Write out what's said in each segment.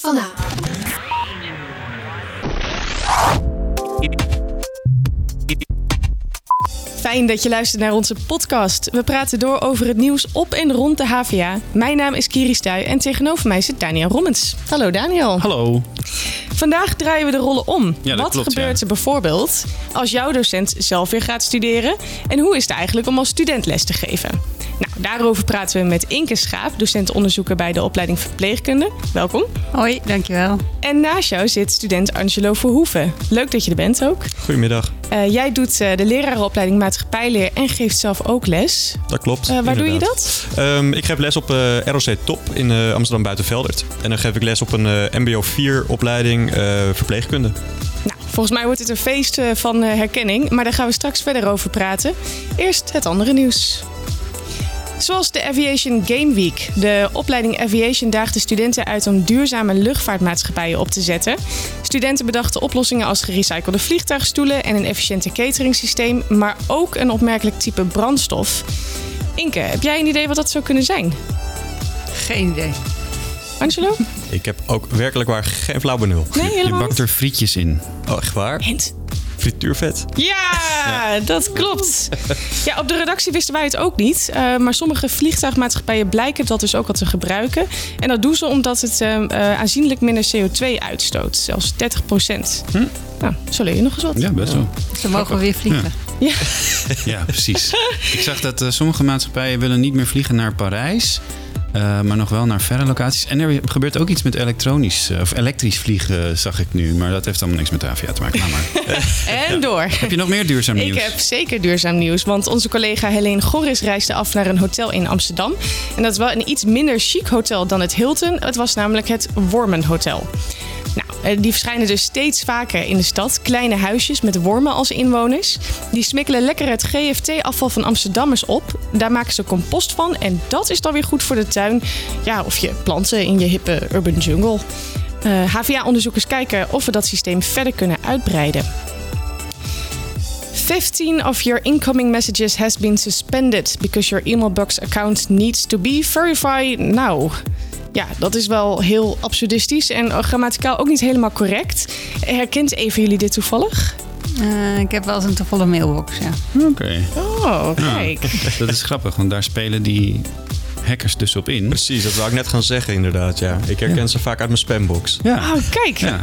van A. Fijn dat je luistert naar onze podcast. We praten door over het nieuws op en rond de HVA. Mijn naam is Kiri Stuy en tegenover mij zit Daniel Rommens. Hallo Daniel. Hallo. Vandaag draaien we de rollen om. Ja, dat Wat klopt, gebeurt ja. er bijvoorbeeld als jouw docent zelf weer gaat studeren? En hoe is het eigenlijk om als student les te geven? Nou, daarover praten we met Inke Schaap, docent-onderzoeker bij de opleiding verpleegkunde. Welkom. Hoi, dankjewel. En naast jou zit student Angelo Verhoeven. Leuk dat je er bent ook. Goedemiddag. Eh, jij doet eh, de lerarenopleiding maatschappijleer en geeft zelf ook les. Dat klopt. Eh, waar doe je dat? Ehm, ik geef les op eh, ROC Top in eh, Amsterdam Buitenveldert. En dan geef ik les op een eh, MBO 4 opleiding eh, verpleegkunde. Nou, volgens mij wordt het een feest eh, van eh, herkenning, maar daar gaan we straks verder over praten. Eerst het andere nieuws. Zoals de Aviation Game Week. De opleiding Aviation daagt de studenten uit om duurzame luchtvaartmaatschappijen op te zetten. Studenten bedachten oplossingen als gerecyclede vliegtuigstoelen en een efficiënte cateringsysteem, maar ook een opmerkelijk type brandstof. Inke, heb jij een idee wat dat zou kunnen zijn? Geen idee. Angelo? Ik heb ook werkelijk waar geen flauw benul. Nee, Je helemaal bakt er frietjes in. Oh, echt waar? Hint. Frituurvet. Ja, dat klopt. Ja, op de redactie wisten wij het ook niet. eh, maar sommige vliegtuigmaatschappijen blijken dat dus ook al te gebruiken. En dat doen ze omdat het eh, eh, aanzienlijk minder CO2 uitstoot. Zelfs 30 procent. Nou, zo leer je nog eens wat. Ja, best wel. Ze mogen weer vliegen. Ja, precies. Ik zag dat eh, sommige maatschappijen willen niet meer vliegen naar Parijs. Eh, maar nog wel naar verre locaties. En er gebeurt ook iets met elektronisch eh, of elektrisch vliegen, zag ik nu. Maar dat heeft allemaal niks met AVA te maken. Laat maar. En door. Heb je nog meer duurzaam nieuws? Ik heb zeker duurzaam nieuws, want onze collega Helene Gorris reisde af naar een hotel in Amsterdam. En dat is wel een iets minder chic hotel dan het Hilton. Het was namelijk het Wormen Hotel. Die verschijnen dus steeds vaker in de stad. Kleine huisjes met wormen als inwoners. Die smikkelen lekker het GFT-afval van Amsterdammers op. Daar maken ze compost van en dat is dan weer goed voor de tuin. Ja, of je planten in je hippe urban jungle. Eh, HVA-onderzoekers kijken of we dat systeem verder kunnen uitbreiden. 15 of your incoming messages has been suspended because your emailbox account needs to be verified now. Ja, dat is wel heel absurdistisch en grammaticaal ook niet helemaal correct. Herkent even jullie dit toevallig? Eh, ik heb wel eens een te volle mailbox, ja. Oké. Oh, kijk. Dat is grappig, want daar spelen die hackers dus op in. Precies, dat wou ik net gaan zeggen inderdaad. Ja. Ik herken ze vaak uit mijn spambox. Ja. Oh, kijk. ja.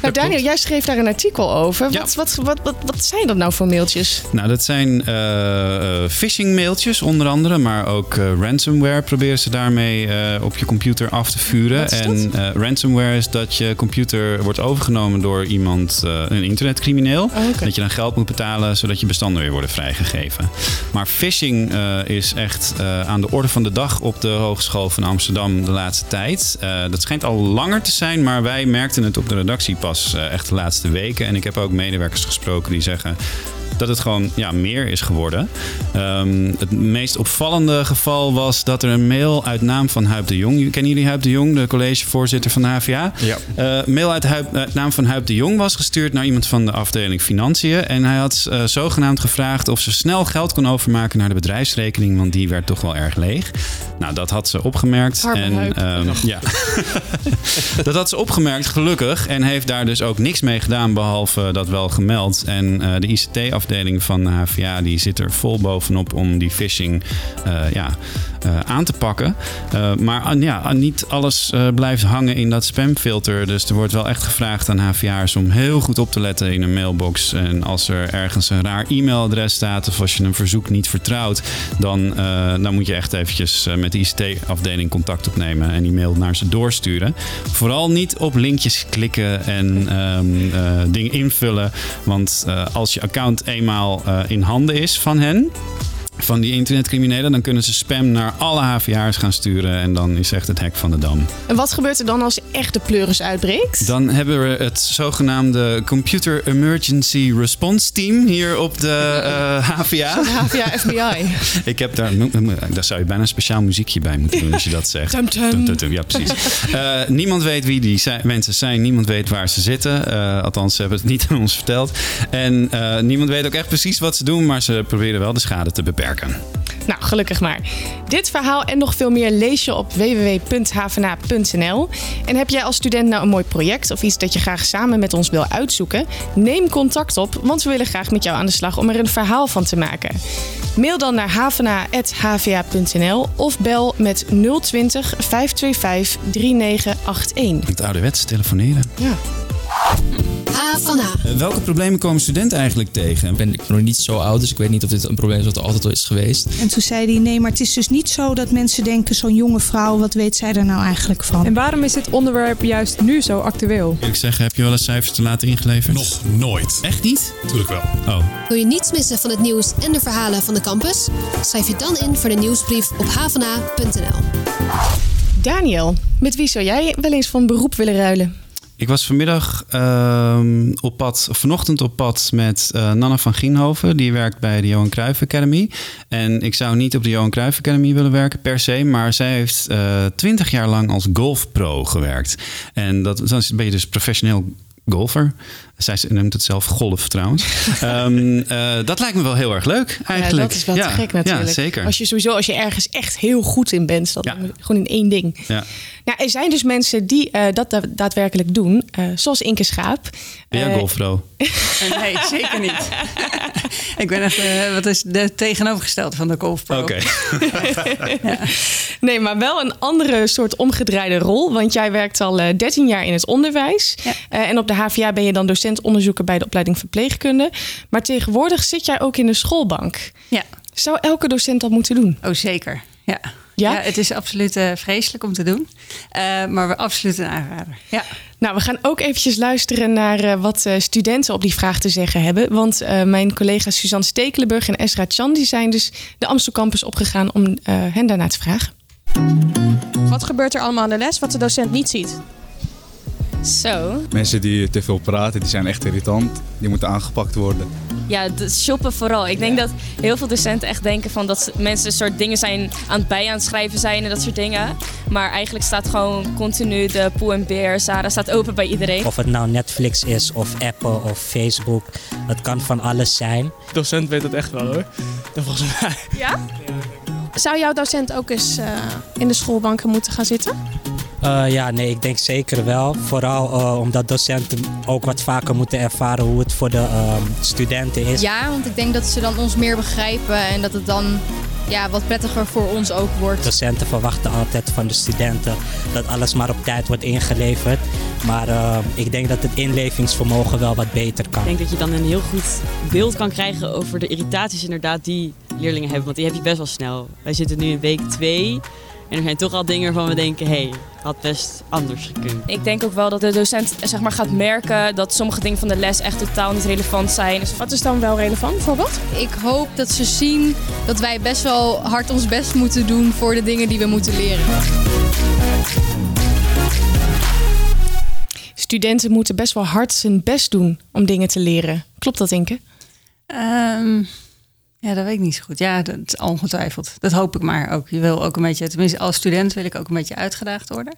Nou, Daniel, klopt. jij schreef daar een artikel over. Ja. Wat, wat, wat, wat, wat zijn dat nou voor mailtjes? Nou, dat zijn eh, phishing mailtjes onder andere, maar ook eh, ransomware proberen ze daarmee op je computer af te vuren. En ransomware is dat je computer wordt overgenomen door iemand, een internetcrimineel. Oh. Dat je dan geld moet betalen zodat je bestanden weer worden vrijgegeven. Maar phishing is echt aan de orde van de dag op de Hogeschool van Amsterdam de laatste tijd. Dat schijnt al langer te zijn, maar wij merkten het op de redactie pas eh, echt de laatste weken. En ik heb ook medewerkers gesproken die zeggen dat het gewoon ja, meer is geworden. Ehm, het meest opvallende geval was dat er een mail uit naam van Huip de Jong... Kennen jullie Huip de Jong, de collegevoorzitter van de HVA? Ja. Eh, mail uit, Huip, uit naam van Huip de Jong was gestuurd naar iemand van de afdeling Financiën. En hij had eh, zogenaamd gevraagd of ze snel geld kon overmaken naar de bedrijfsrekening, want die werd toch wel erg leeg. Nou, dat had ze opgemerkt. Arme en, ehm, ja. dat had ze opgemerkt, gelukkig. En heeft daar dus ook niks mee gedaan, behalve dat wel gemeld. En eh, de ICT-afdeling van de HVA die zit er vol bovenop om die phishing eh, ja, aan te pakken. Eh, maar ah, ja, ah, niet alles eh, blijft hangen in dat spamfilter. Dus er wordt wel echt gevraagd aan HVA'ers om heel goed op te letten in een mailbox. En als er ergens een raar e-mailadres staat of als je een verzoek niet vertrouwt, dan, eh, dan moet je echt eventjes eh, met de ICT-afdeling contact opnemen en die mail naar ze doorsturen. Vooral niet op linkjes klikken en ehm, eh, dingen invullen. Want eh, als je account eenmaal eh, in handen is van hen, van die internetcriminelen, dan kunnen ze spam naar alle HVA'ers gaan sturen en dan is echt het hek van de dam. En wat gebeurt er dan als echt de pleuris uitbreekt? Dan hebben we het zogenaamde Computer Emergency Response Team hier op de eh, HVA. HVA FBI. Ik heb daar, daar zou je bijna een speciaal muziekje bij moeten doen als je dat zegt. Tum, tum. Tum. Ja, precies. Eh, niemand weet wie die zijn- mensen zijn. Niemand weet waar ze zitten. Eh, althans, ze hebben het niet aan ons verteld. En niemand weet ook echt precies wat ze doen. Maar ze proberen wel de schade te beperken. Nou, gelukkig maar. Dit verhaal en nog veel meer lees je op www.hvna.nl. En heb jij als student nou een mooi project of iets dat je graag samen met ons wil uitzoeken? Neem contact op, want we willen graag met jou aan de slag om er een verhaal van te maken. Mail dan naar havena.hva.nl of bel met 020 525 3981. Het ouderwets telefoneren. Ja. Havana. Eh, welke problemen komen studenten eigenlijk tegen? ben ik nog niet zo oud, dus ik weet niet of dit een probleem is wat er altijd al is geweest. En toen zei hij: Nee, maar het is dus niet zo dat mensen denken: zo'n jonge vrouw, wat weet zij er nou eigenlijk van? En waarom is dit onderwerp juist nu zo actueel? Eerlijk zeggen, heb je wel eens cijfers te laten ingeleverd? Nog nooit. Echt niet? Tuurlijk wel. Oh. Wil je niets missen van het nieuws en de verhalen van de campus? Schrijf je dan in voor de nieuwsbrief op havana.nl. Daniel, met wie zou jij wel eens van beroep willen ruilen? Ik was vanmiddag ehm, op pad, vanochtend op pad met eh, Nanne van Gienhoven. Die werkt bij de Johan Cruijff Academy. En ik zou niet op de Johan Cruijff Academy willen werken per se. Maar zij heeft twintig jaar lang als golfpro gewerkt. En dat, dan ben je dus professioneel golfer. Zij noemt het zelf golf trouwens. Ehm, eh, dat lijkt me wel heel erg leuk eigenlijk. Ja, dat is wel te gek natuurlijk. Ja, zeker. Als je sowieso, als je ergens echt heel goed in bent, dan Ja. gewoon in één ding. Ja. Nou, er zijn dus mensen die eh, dat da- daadwerkelijk doen, eh, zoals Inke Schaap. Ben jij golfpro? Nee, zeker niet. ik ben echt, eh, wat is de tegenovergestelde van de golfpro. Oké. Nee, maar wel een andere soort omgedraaide rol. Want jij werkt al eh, 13 jaar in het onderwijs. Ja. Eh, en op de HVA ben je dan docent onderzoeker bij de opleiding verpleegkunde. Maar tegenwoordig zit jij ook in de schoolbank. Ja, Zou elke docent dat moeten doen? oh zeker. Ja. Ja? Ja? het is absoluut eh, vreselijk om te doen. Eh, maar we absoluut een aanrader. Ja. Nou, we gaan ook eventjes luisteren naar eh, wat eh, studenten op die vraag te zeggen hebben. Want eh, mijn collega's Suzanne Stekelenburg en Esra Chan... die zijn dus de Amstel Campus opgegaan om eh, hen daarna te vragen. Wat gebeurt er allemaal aan de les wat de docent niet ziet? Zo. Mensen die te veel praten, die zijn echt irritant. Die moeten aangepakt worden. Ja, shoppen vooral. Ik denk dat heel veel docenten echt denken van dat mensen een soort dingen zijn aan het bij aan het schrijven zijn en dat soort dingen. Maar eigenlijk staat gewoon continu de poe en beer. Sarah staat open bij iedereen. Of het nou Netflix is, of Apple, of Facebook. Het kan van alles zijn. De docent weet het echt wel hoor. Volgens mij. Ja? Zou jouw docent ook eens eh, in de schoolbanken moeten gaan zitten? Eh, ja, nee, ik denk zeker wel. Vooral eh, omdat docenten ook wat vaker moeten ervaren hoe het voor de ehm, studenten is. Ja, want ik denk dat ze dan ons meer begrijpen en dat het dan ja, wat prettiger voor ons ook wordt. Docenten verwachten altijd van de studenten dat alles maar op tijd wordt ingeleverd. Maar eh, ik denk dat het inlevingsvermogen wel wat beter kan. Ik denk dat je dan een heel goed beeld kan krijgen over de irritaties inderdaad die leerlingen hebben. Want die heb je best wel snel. Wij zitten nu in week 2 en er zijn toch al dingen waarvan we denken, hé, hey, had best anders gekund. Ik denk ook wel dat de docent zeg maar, gaat merken dat sommige dingen van de les echt totaal niet relevant zijn. Dus Wat is dan wel relevant bijvoorbeeld? Ik hoop dat ze zien dat wij best wel hard ons best moeten doen voor de dingen die we moeten leren. Studenten moeten best wel hard zijn best doen om dingen te leren. Klopt dat, Inke? Ehm, ja, dat weet ik niet zo goed. Ja, dat is ongetwijfeld. Dat hoop ik maar ook. Je wil ook een beetje, tenminste als student wil ik ook een beetje uitgedaagd worden.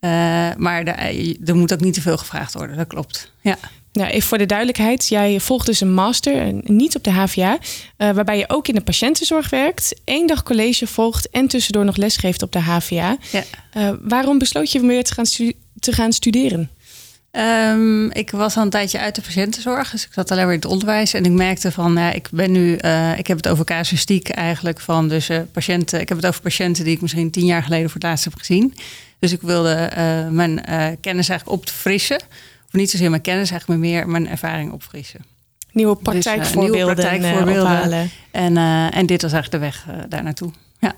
Eh, maar er, er moet ook niet te veel gevraagd worden, dat klopt. Ja. Nou, even voor de duidelijkheid. Jij volgt dus een master, en niet op de HVA, eh, waarbij je ook in de patiëntenzorg werkt, één dag college volgt en tussendoor nog lesgeeft op de HVA. Ja. Eh, waarom besloot je weer te gaan, te gaan studeren? Ehm, ik was al een tijdje uit de patiëntenzorg, dus ik zat alleen maar in het onderwijs. En ik merkte van, ja, ik ben nu, eh, ik heb het over casuïstiek eigenlijk van dus eh, patiënten. Ik heb het over patiënten die ik misschien tien jaar geleden voor het laatst heb gezien. Dus ik wilde eh, mijn kennis eigenlijk opfrissen. Of niet zozeer mijn kennis, eigenlijk maar meer mijn ervaring opfrissen. Nieuwe Dus, praktijkvoorbeelden, nieuwe praktijkvoorbeelden. En, en dit was eigenlijk de weg daar naartoe. Ja.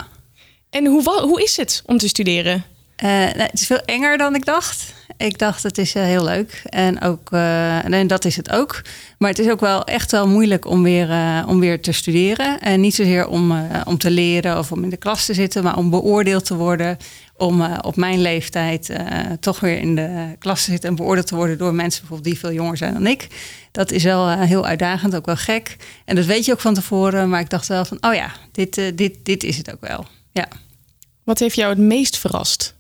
En hoe, hoe is het om te studeren? Eh, het is veel enger dan ik dacht. Ik dacht het is eh, heel leuk. En, ook, eh, en dat is het ook. Maar het is ook wel echt wel moeilijk om weer, om weer te studeren. En niet zozeer om, om te leren of om in de klas te zitten, maar om beoordeeld te worden. Om op mijn leeftijd toch weer in de klas te zitten en beoordeeld te worden door mensen bijvoorbeeld die veel jonger zijn dan ik. Dat is wel heel uitdagend, ook wel gek. En dat weet je ook van tevoren. Maar ik dacht wel van, oh ja, dit, dit, dit is het ook wel. Ja. Wat heeft jou het meest verrast?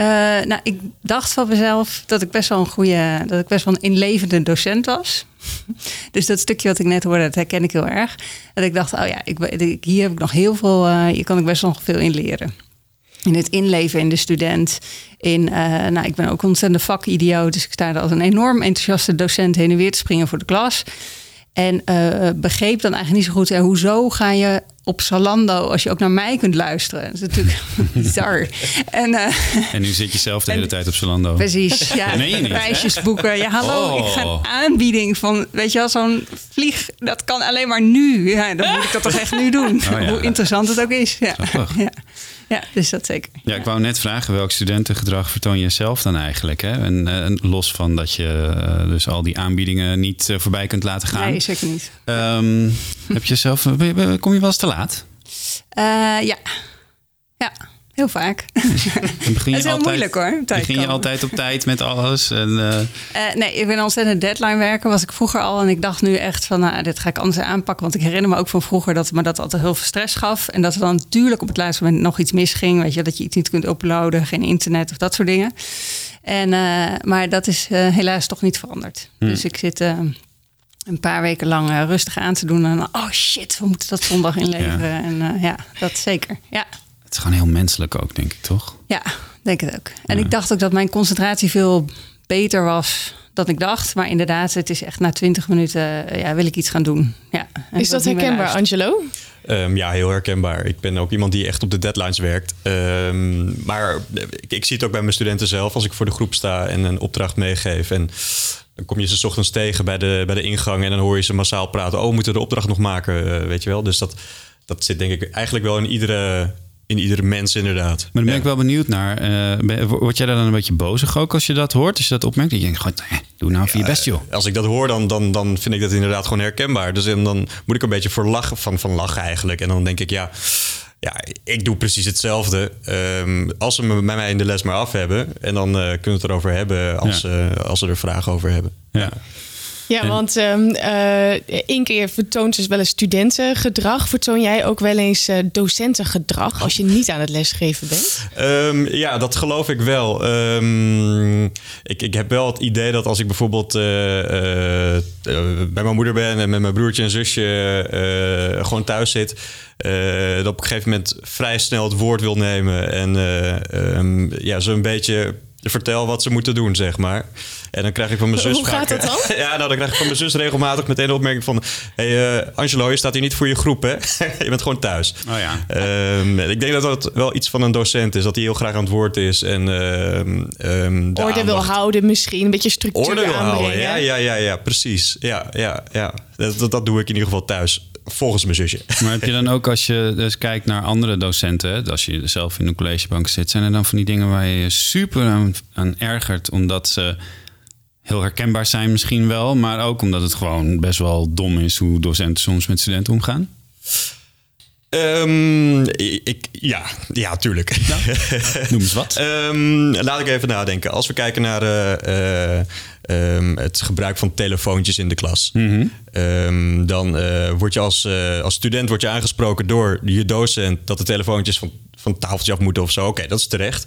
Eh, nou, ik dacht van mezelf dat ik best wel een goede, dat ik best wel een inlevende docent was. dus dat stukje wat ik net hoorde, dat herken ik heel erg. Dat ik dacht, oh ja, ik, hier heb ik nog heel veel, eh, hier kan ik best wel nog veel in leren. In het inleven in de student. In, eh, nou, ik ben ook een ontzettende vakidioot, dus ik sta er als een enorm enthousiaste docent heen en weer te springen voor de klas. En begreep dan eigenlijk niet zo goed, hè, hoezo ga je op Zalando als je ook naar mij kunt luisteren? Dat is natuurlijk bizar. En, eh, En nu zit je zelf de hele tijd op Zalando. Precies, ja. Nee, je niet. hè? Reisjes boeken. Ja, hallo, Oh. ik ga een aanbieding van, weet je wel, zo'n vlieg, dat kan alleen maar nu. Ja, dan moet ik dat toch echt nu doen. Oh, ja. Hoe interessant het ook is. Ja. Ja. Ja, dus dat zeker. Ja, ik wou net vragen welk studentengedrag vertoon je zelf dan eigenlijk? Hè? En, eh, los van dat je eh, dus al die aanbiedingen niet eh, voorbij kunt laten gaan. Nee, zeker niet. Ehm, heb je zelf, kom je wel eens te laat? Ja. ja, heel vaak. Dan begin Het is heel moeilijk, hoor, tijd Begin je komen. altijd op tijd met alles? En, eh, Eh, nee, ik ben ontzettend deadline werken. Was ik vroeger al. En ik dacht nu echt van, nou, dit ga ik anders aanpakken. Want ik herinner me ook van vroeger dat me dat altijd heel veel stress gaf. En dat er dan natuurlijk op het laatste moment nog iets misging. Weet je, dat je iets niet kunt uploaden, geen internet of dat soort dingen. En, eh, maar dat is helaas toch niet veranderd. Hmm. Dus ik zit een paar weken lang rustig aan te doen. En oh shit, we moeten dat zondag inleveren. En ja, dat zeker. Ja. Het is gewoon heel menselijk ook, denk ik, toch? Ja, denk het ook. En ik dacht ook dat mijn concentratie veel beter was dan ik dacht. Maar inderdaad, het is echt na twintig minuten eh, ja, wil ik iets gaan doen. Ja, Is dat herkenbaar. Angelo? Ehm, ja, heel herkenbaar. Ik ben ook iemand die echt op de deadlines werkt. Ehm, maar ik, ik zie het ook bij mijn studenten zelf als ik voor de groep sta en een opdracht meegeef. En dan kom je ze 's ochtends tegen bij de, bij de ingang en dan hoor je ze massaal praten. Oh, we moeten de opdracht nog maken, eh, weet je wel. Dus dat, dat zit denk ik eigenlijk wel in iedere, in iedere mens inderdaad. Maar dan ben ik wel benieuwd naar. eh, ben- word jij daar dan een beetje bozig ook als je dat hoort? Als je dat opmerkt? Dat je denkt, gewoon, doe nou even je best, joh. Als ik dat hoor, dan, dan, dan vind ik dat inderdaad gewoon herkenbaar. Dus en dan moet ik een beetje voor lachen, van, van lachen eigenlijk. En dan denk ik, ja, ja ik doe precies hetzelfde. Ehm, als ze me bij mij in de les maar af hebben. En dan eh, kunnen we het erover hebben als, eh, als ze er vragen over hebben. Ja. Ja, En- want ehm eh, Inke, je vertoont dus wel eens studentengedrag. Vertoon jij ook wel eens eh, docentengedrag als je niet aan het lesgeven bent? Ehm, ja, dat geloof ik wel. Ehm, ik, ik heb wel het idee dat als ik bijvoorbeeld eh, bij mijn moeder ben en met mijn broertje en zusje gewoon thuis zit, dat op een gegeven moment vrij snel het woord wil nemen en eh, ehm, ja, zo een beetje vertel wat ze moeten doen, zeg maar. En dan krijg ik van mijn zus Hoe gaat dat dan? ja, nou, dan krijg ik van mijn zus regelmatig meteen de opmerking van... hey, eh, Angelo, je staat hier niet voor je groep, hè? je bent gewoon thuis. Oh ja. Ehm, ik denk dat dat wel iets van een docent is. Dat hij heel graag aan het woord is. En, ehm, ehm, de Orde wil houden misschien, een beetje structuur Orde wil aanbrengen. houden. Ja, ja, ja, ja, precies. Ja, ja, ja. Dat, dat, dat doe ik in ieder geval thuis. Volgens mijn zusje. Maar heb je dan ook, als je dus kijkt naar andere docenten, als je zelf in een collegebank zit, zijn er dan van die dingen waar je je super aan, aan ergert, omdat ze heel herkenbaar zijn misschien wel, maar ook omdat het gewoon best wel dom is hoe docenten soms met studenten omgaan? Ehm, ik, ja, ja, tuurlijk. Noem eens wat. Ehm, laat ik even nadenken. Als we kijken naar eh, eh, ehm, het gebruik van telefoontjes in de klas. Mhm. Ehm, dan eh, word je als, eh, als student word je aangesproken door je docent... dat de telefoontjes van, van het tafeltje af moeten of zo. Oké, dat is terecht.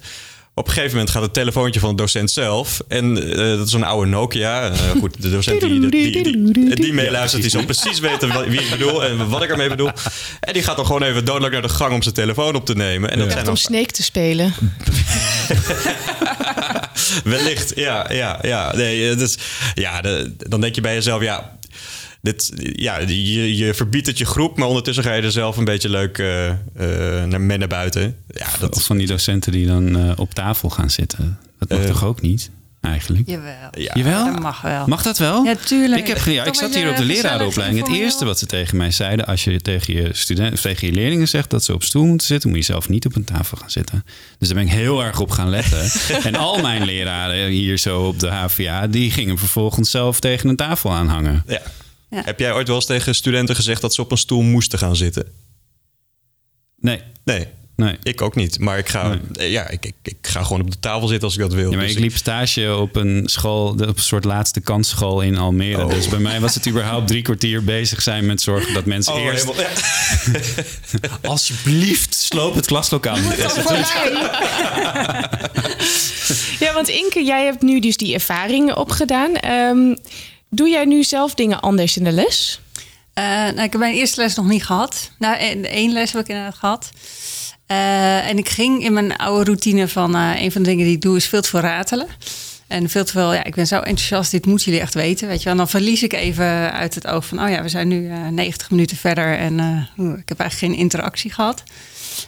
Op een gegeven moment gaat het telefoontje van de docent zelf. En eh, dat is zo'n oude Nokia. Eh, goed, de docent die, die, die, die, die meeluistert, die zal precies weten wie ik bedoel en wat ik ermee bedoel. En die gaat dan gewoon even dodelijk naar de gang om zijn telefoon op te nemen. En dat zijn Echt dan om Snake te spelen. Wellicht, ja, ja, ja. Nee, is, ja de- dan denk je bij jezelf, ja, dit, ja je, je verbiedt het je groep, maar ondertussen ga je er zelf een beetje leuk eh, eh, naar men naar buiten. Ja, dat, Of van die docenten die dan eh, op tafel gaan zitten. Dat mag toch ook niet, eigenlijk? Jawel. Ja. Jawel? Dat mag wel. Mag dat wel? Ja, tuurlijk. Ik, heb, ja, ik zat hier op de lerarenopleiding. Het eerste wat ze tegen mij zeiden... als je tegen je, student, of tegen je leerlingen zegt dat ze op stoel moeten zitten... moet je zelf niet op een tafel gaan zitten. Dus daar ben ik heel erg op gaan letten. en al mijn leraren hier zo op de HVA... die gingen vervolgens zelf tegen een tafel aanhangen. ja. Ja. Heb jij ooit wel eens tegen studenten gezegd dat ze op een stoel moesten gaan zitten? Nee. Nee. Nee. Ik ook niet. Maar ik ga, eh, ja, ik, ik, ik ga gewoon op de tafel zitten als ik dat wil. Ja, maar Dus ik liep stage op een school, de- op een soort laatste kansschool in Almere. Oh. Dus bij mij was het überhaupt drie kwartier bezig zijn met zorgen dat mensen Oh, eerst... helemaal- Alsjeblieft, sloop het klaslokaal. Ja, want Inke, jij hebt nu dus die ervaringen opgedaan. Ehm, doe jij nu zelf dingen anders in de les? Eh, nou, ik heb mijn eerste les nog niet gehad. Nou, en- één les heb ik inderdaad gehad. Eh, en ik ging in mijn oude routine van eh, een van de dingen die ik doe is veel te veel ratelen. En veel te veel, ja, ik ben zo enthousiast, dit moeten jullie echt weten. Weet je wel. Dan verlies ik even uit het oog van, oh ja, we zijn nu eh 90 minuten verder en ik heb eigenlijk geen interactie gehad.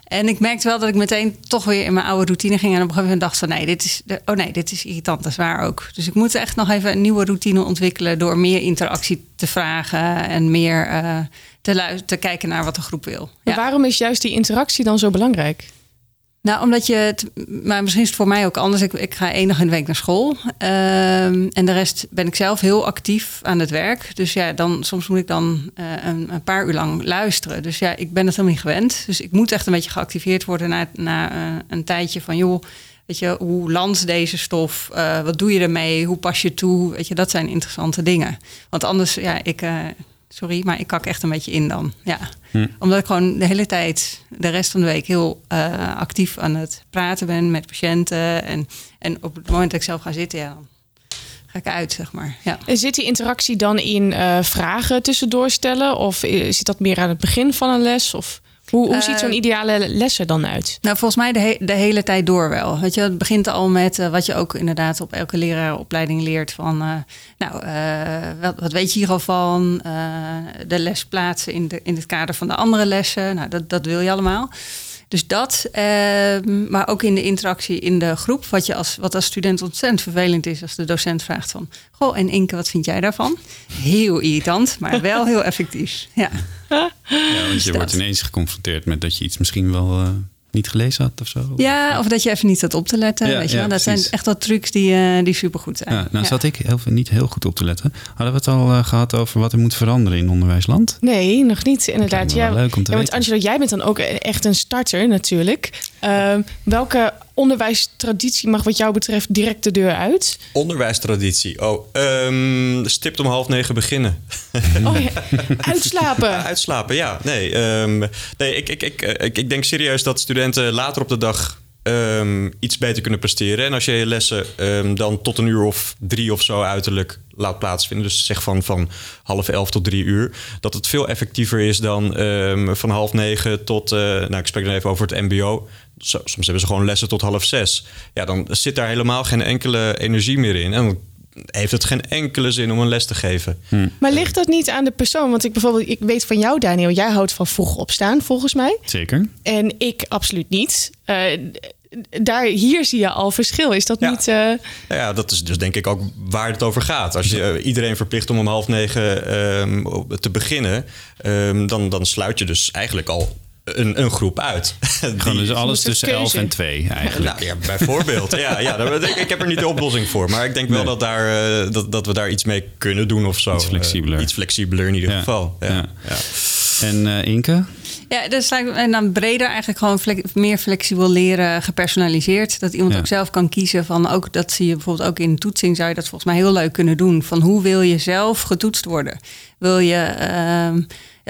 En ik merkte wel dat ik meteen toch weer in mijn oude routine ging. En op een gegeven moment dacht van nee, dit is, oh nee, dit is irritant, dat is waar ook. Dus ik moet echt nog even een nieuwe routine ontwikkelen door meer interactie te vragen en meer te, te kijken naar wat de groep wil. Maar waarom is juist die interactie dan zo belangrijk? Nou, omdat je het, maar misschien is het voor mij ook anders. Ik, ik ga dag in de week naar school. Ehm, en de rest ben ik zelf heel actief aan het werk. Dus ja, dan, soms moet ik dan eh, een, een paar uur lang luisteren. Dus ja, ik ben het helemaal niet gewend. Dus ik moet echt een beetje geactiveerd worden na, na eh, een tijdje van joh. Weet je, hoe landt deze stof? Eh, wat doe je ermee? Hoe pas je toe? Weet je, dat zijn interessante dingen. Want anders, ja, ik, sorry, maar ik kak echt een beetje in dan. Ja. Hm. Omdat ik gewoon de hele tijd, de rest van de week, heel eh, actief aan het praten ben met patiënten. En, en op het moment dat ik zelf ga zitten, ja, dan ga ik uit, zeg maar. Ja. En zit die interactie dan in eh, vragen tussendoor stellen? Of eh, zit dat meer aan het begin van een les? Of hoe, hoe ziet zo'n Eh, ideale les er dan uit? Nou, volgens mij de, he- de hele tijd door wel. Weet je, het begint al met eh, wat je ook inderdaad op elke leraaropleiding leert. Van, eh, nou, wat, wat weet je hier al van? De les plaatsen in, de, in het kader van de andere lessen. Nou, dat, dat wil je allemaal. Dus dat, ehm, maar ook in de interactie in de groep. Wat, je als, wat als student ontzettend vervelend is als de docent vraagt van... Goh, en Inke, wat vind jij daarvan? Heel irritant, maar wel heel effectief. Ja. Ja, want je wordt ineens geconfronteerd met dat je iets misschien wel eh, niet gelezen had of zo. Ja, of dat je even niet zat op te letten. Ja, weet je ja, wel. Dat precies. zijn echt wel trucs die, eh die supergoed zijn. Ja, nou Ja. zat ik heel, niet heel goed op te letten. Hadden we het al eh, gehad over wat er moet veranderen in onderwijsland? Nee, nog niet, inderdaad. wel leuk om te ja, want. Angelo, jij bent dan ook echt een starter natuurlijk. Ehm, welke onderwijstraditie mag wat jou betreft direct de deur uit? Onderwijstraditie. Oh, ehm, stipt om half negen beginnen. Oh ja, uitslapen. Ja, uitslapen, ja. Nee, ehm, nee ik, ik, ik, eh, ik, ik denk serieus dat studenten later op de dag ehm, iets beter kunnen presteren. En als je je lessen dan tot een uur of drie of zo uiterlijk laat plaatsvinden. Dus zeg van, van half elf tot drie uur. Dat het veel effectiever is dan van half negen tot... eh, nou, ik spreek dan even over het mbo. Zo- soms hebben ze gewoon lessen tot half zes. Ja, dan zit daar helemaal geen enkele energie meer in. En dan heeft het geen enkele zin om een les te geven. Maar ligt dat niet aan de persoon? Want ik bijvoorbeeld, ik weet van jou, Daniel, jij houdt van vroeg opstaan, volgens mij. Zeker. En ik absoluut niet. Eh, daar, hier zie je al verschil. Is dat niet. eh, Nou ja, dat is dus denk ik ook waar het over gaat. Als je iedereen verplicht om om half negen ehm, te beginnen, ehm, dan, dan sluit je dus eigenlijk al een, een groep uit. Gewoon dus alles tussen 11 en 2 eigenlijk. Nou, ja, bijvoorbeeld. ja, ja, daar- ik, ik heb er niet de oplossing voor. Maar ik denk wel Nee. dat, daar, eh, dat, dat we daar iets mee kunnen doen of zo. Iets flexibeler. Eh, iets flexibeler in ieder Ja. geval. Ja. Ja. Ja. En eh, Inke? Ja, dus en dan breder eigenlijk gewoon fle- meer flexibel leren, gepersonaliseerd. Dat iemand Ja. ook zelf kan kiezen van ook dat zie je bijvoorbeeld ook in toetsing zou je dat volgens mij heel leuk kunnen doen. Van hoe wil je zelf getoetst worden? Wil je ehm,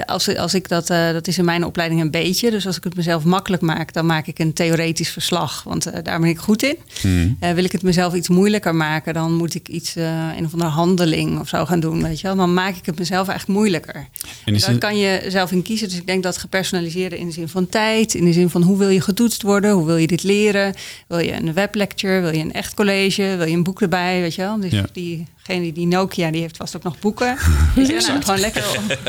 als, als ik dat, eh, dat is in mijn opleiding een beetje. Dus als ik het mezelf makkelijk maak, dan maak ik een theoretisch verslag. Want eh, daar ben ik goed in. Hmm. Eh, wil ik het mezelf iets moeilijker maken, dan moet ik iets, een of andere handeling of zo gaan doen. Weet je wel? Dan maak ik het mezelf eigenlijk moeilijker. En daar het- kan je zelf in kiezen. Dus ik denk dat gepersonaliseerde in de zin van tijd, in de zin van hoe wil je getoetst worden, hoe wil je dit leren? Wil je een weblecture, wil je een echt college, wil je een boek erbij, weet je wel? Dus Ja. Diegene die Nokia, die heeft vast ook nog boeken. Je, nou, gewoon lekker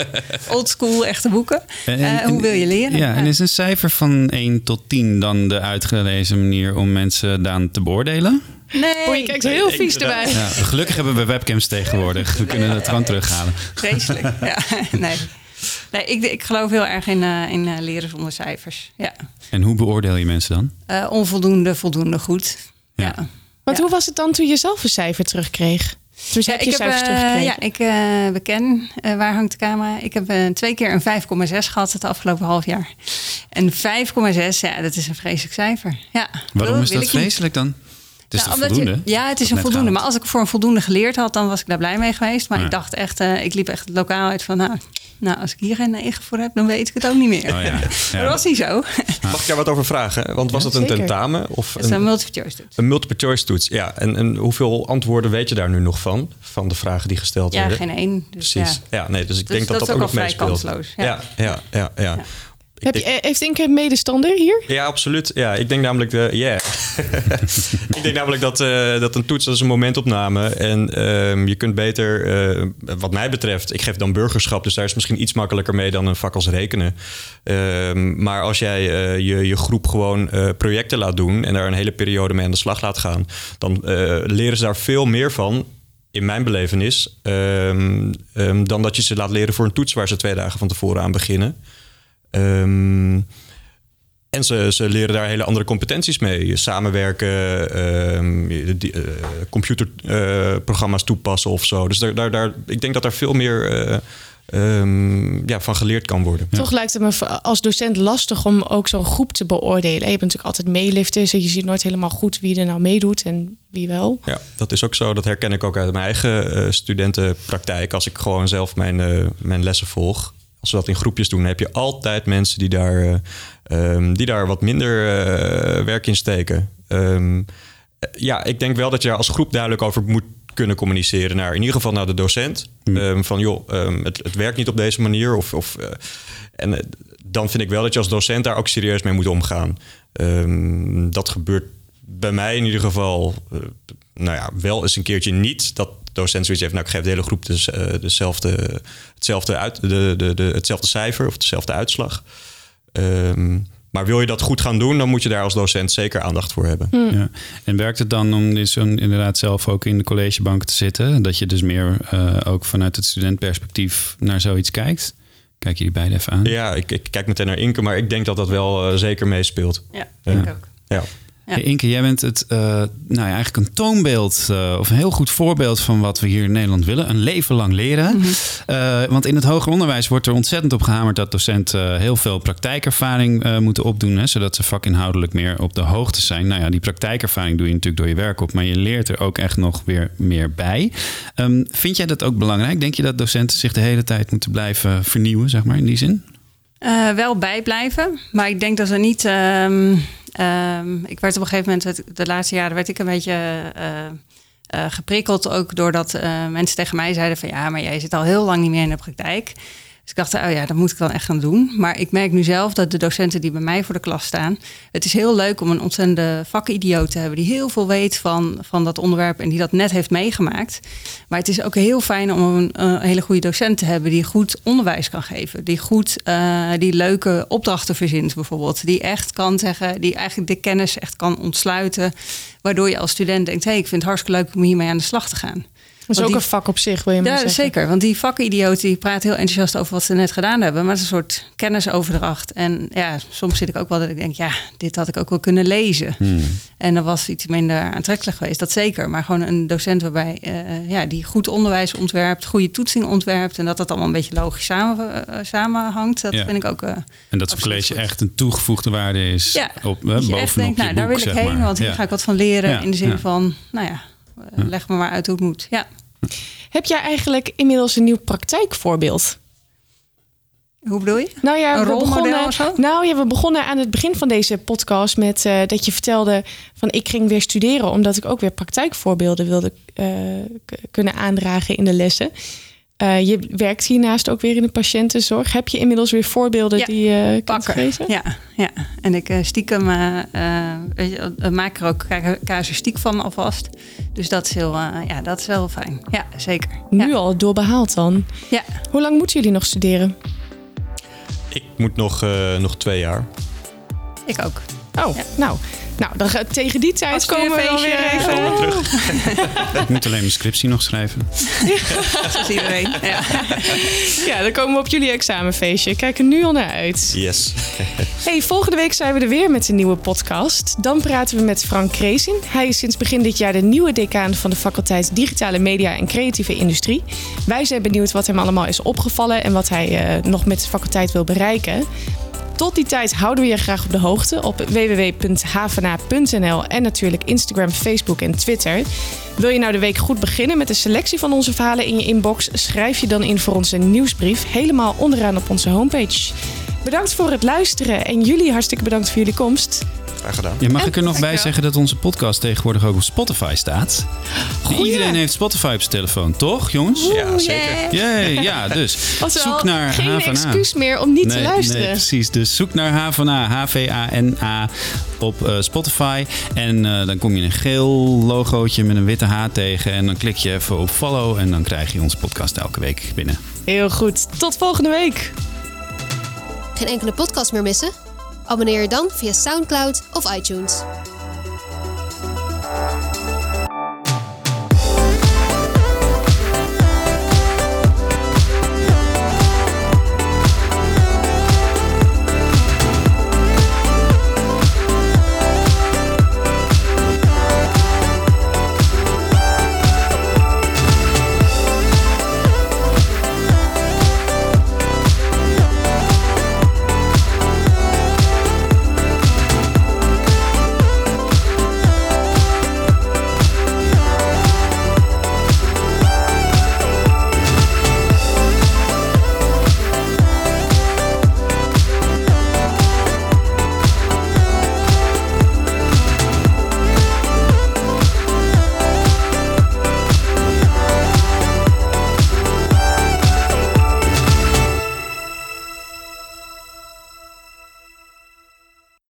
oldschool echte boeken. En- Eh, en- hoe wil je leren? Ja, en is een cijfer van 1 tot 10 dan de uitgelezen manier om mensen dan te beoordelen? Nee. Oh, je kijkt heel vies erbij. Ja, gelukkig hebben we webcams tegenwoordig. We kunnen het gewoon terughalen. Vreselijk. ja, nee. Nee, ik, ik geloof heel erg in, eh, in eh, leren zonder cijfers. Ja. En hoe beoordeel je mensen dan? Eh, onvoldoende, voldoende goed. Ja. Want hoe was het dan toen je zelf een cijfer terugkreeg? Dus heb je ik heb, cijfers eh, teruggekregen? ja, ik eh, beken eh, waar hangt de camera. Ik heb eh, twee keer een 5,6 gehad het afgelopen half jaar. En 5,6, ja, dat is een vreselijk cijfer. Ja, Waarom is dat niet. vreselijk dan? Het is Nou, je- voldoende? ja, het is een voldoende. gehaald. Maar als ik voor een voldoende geleerd had, dan was ik daar blij mee geweest. Maar Ja. ik dacht echt, eh, ik liep echt het lokaal uit van, nou, nou, als ik hier geen 9 voor heb, dan weet ik het ook niet meer. Oh ja. Maar Ja. dat was niet zo. Mag ik daar wat over vragen? Want was Ja, dat een zeker. tentamen? Of Het is een multiple choice toets. Een multiple choice toets, ja. En, en hoeveel antwoorden weet je daar nu nog van? Van de vragen die gesteld Ja, werden? geen één. Dus Precies. ja. Ja. nee, dus ik Dus denk dat dat dat, is ook ook nog al vrij meespeelt. kansloos, ja. Ja, ja, ja, ja. Heb je, eh, heeft Inke een medestander hier? Ja, absoluut. Ja, ik denk namelijk, de, yeah. ik denk namelijk dat, eh, dat een toets dat is een momentopname. En ehm, je kunt beter, eh, wat mij betreft, ik geef dan burgerschap, dus daar is misschien iets makkelijker mee dan een vak als rekenen. Ehm, maar als jij eh, je, je groep gewoon projecten laat doen en daar een hele periode mee aan de slag laat gaan, dan leren ze daar veel meer van. In mijn belevenis, ehm, dan dat je ze laat leren voor een toets waar ze twee dagen van tevoren aan beginnen. Ehm, en ze, ze leren daar hele andere competenties mee. Samenwerken, ehm, die, eh, computerprogramma's toepassen of zo. Dus daar, daar, daar, ik denk dat daar veel meer eh, ehm, ja, van geleerd kan worden. Toch lijkt het me als docent lastig om ook zo'n groep te beoordelen. Je bent natuurlijk altijd meelifters en je ziet nooit helemaal goed wie er nou meedoet en wie wel. Ja, dat is ook zo. Dat herken ik ook uit mijn eigen eh, studentenpraktijk. Als ik gewoon zelf mijn, mijn lessen volg. Als we dat in groepjes doen, heb je altijd mensen die daar, eh, ehm, die daar wat minder eh, werk in steken. Ehm, eh, ja, ik denk wel dat je daar als groep duidelijk over moet kunnen communiceren naar in ieder geval naar de docent. Ehm, van joh, het, het werkt niet op deze manier. Of, of, eh, en dan vind ik wel dat je als docent daar ook serieus mee moet omgaan. Dat gebeurt bij mij in ieder geval, nou ja, wel eens een keertje niet. Dat docent zoiets heeft, nou ik geef de hele groep dus, eh, dezelfde, hetzelfde, uit, de, de, de, hetzelfde cijfer of dezelfde uitslag. Ehm, maar wil je dat goed gaan doen, dan moet je daar als docent zeker aandacht voor hebben. Ja. En werkt het dan om dus zo'n inderdaad zelf ook in de collegebank te zitten? Dat je dus meer eh, ook vanuit het studentperspectief naar zoiets kijkt? Kijk jullie beiden even aan. Ja, ik, ik kijk meteen naar Inke, maar ik denk dat dat wel eh, zeker meespeelt. Ja, Ja. ik ook. Ja. Hey, Inke, jij bent het, eh, nou ja, eigenlijk een toonbeeld eh, of een heel goed voorbeeld van wat we hier in Nederland willen. Een leven lang leren. Eh, want in het hoger onderwijs wordt er ontzettend op gehamerd dat docenten heel veel praktijkervaring moeten opdoen. Hè, zodat ze vakinhoudelijk meer op de hoogte zijn. Nou ja, die praktijkervaring doe je natuurlijk door je werk op, maar je leert er ook echt nog weer meer bij. Ehm, vind jij dat ook belangrijk? Denk je dat docenten zich de hele tijd moeten blijven vernieuwen, zeg maar, in die zin? Wel bijblijven, maar ik denk dat we niet. ehm, ehm, ik werd op een gegeven moment, de laatste jaren, werd ik een beetje eh, eh, geprikkeld. Ook doordat eh, mensen tegen mij zeiden: van ja, maar jij zit al heel lang niet meer in de praktijk. Dus ik dacht, oh ja, dat moet ik dan echt gaan doen. Maar ik merk nu zelf dat de docenten die bij mij voor de klas staan. Het is heel leuk om een ontzettende vakidioot te hebben. die heel veel weet van, van dat onderwerp en die dat net heeft meegemaakt. Maar het is ook heel fijn om een, hele goede docent te hebben. die goed onderwijs kan geven. Die goed, eh, die leuke opdrachten verzint bijvoorbeeld. Die echt kan zeggen, die eigenlijk de kennis echt kan ontsluiten. Waardoor je als student denkt: hé, hey, ik vind het hartstikke leuk om hiermee aan de slag te gaan. Dat is ook die- een vak op zich, wil je maar ja, zeggen. zeker. Want die vakidioot die praat heel enthousiast over wat ze net gedaan hebben. Maar het is een soort kennisoverdracht. En ja, soms zit ik ook wel dat ik denk, ja, dit had ik ook wel kunnen lezen. En dan was iets minder aantrekkelijk geweest, dat zeker. Maar gewoon een docent waarbij, eh, ja, die goed onderwijs ontwerpt, goede toetsing ontwerpt. En dat dat allemaal een beetje logisch samen, eh, samenhangt. Dat Ja. vind ik ook. eh, En dat zo'n college echt een toegevoegde waarde is Ja, op, dat je bovenop echt denkt, je nou, daar wil ik heen, maar. want hier Ja. ga ik wat van leren. Ja, in de zin ja. van, nou ja, eh, leg me maar uit hoe het moet. Ja. Heb jij eigenlijk inmiddels een nieuw praktijkvoorbeeld? Hoe bedoel je? Nou ja, Een we rolmodel begonnen, of zo? Nou ja, we begonnen aan het begin van deze podcast met eh, dat je vertelde van ik ging weer studeren omdat ik ook weer praktijkvoorbeelden wilde eh, kunnen aandragen in de lessen. Eh, je werkt hiernaast ook weer in de patiëntenzorg. Heb je inmiddels weer voorbeelden Ja, die je kunt pakken. geven? Ja, ja. en ik eh, stiekem eh, weet je, maak er ook ca- casuïstiek van alvast. Dus dat is, heel, eh, ja, dat is wel fijn. Ja, zeker. Nu al doorbehaald dan. Ja. Hoe lang moeten jullie nog studeren? Ik moet nog, eh, nog twee jaar. Ik ook. Oh, nou. Nou, dan, ga- tegen die tijd komen we weer even... terug. Ik moet alleen mijn scriptie nog schrijven. Zoals iedereen. Ja. Ja, dan komen we op jullie examenfeestje. Ik kijk er nu al naar uit. Yes. Hey, volgende week zijn we er weer met een nieuwe podcast. Dan praten we met Frank Kreesin. Hij is sinds begin dit jaar de nieuwe decaan van de faculteit Digitale Media en Creatieve Industrie. Wij zijn benieuwd wat hem allemaal is opgevallen en wat hij eh, nog met de faculteit wil bereiken. Tot die tijd houden we je graag op de hoogte op www.havana.nl en natuurlijk Instagram, Facebook en Twitter. Wil je nou de week goed beginnen met de selectie van onze verhalen in je inbox? Schrijf je dan in voor onze nieuwsbrief helemaal onderaan op onze homepage. Bedankt voor het luisteren en jullie hartstikke bedankt voor jullie komst. Graag gedaan. Ja, mag En- ik er nog bij zeggen dat onze podcast tegenwoordig ook op Spotify staat? Iedereen heeft Spotify op zijn telefoon, toch, jongens? Ja, zeker. Jee, ja, dus zoek naar geen Havana. excuus meer om niet te luisteren. Nee, precies. Dus zoek naar Havana, H-V-A-N-A, op eh, Spotify. En eh, dan kom je een geel logootje met een witte H tegen. En dan klik je even op follow en dan krijg je onze podcast elke week binnen. Heel goed. Tot volgende week. Geen enkele podcast meer missen? Abonneer je dan via SoundCloud of iTunes.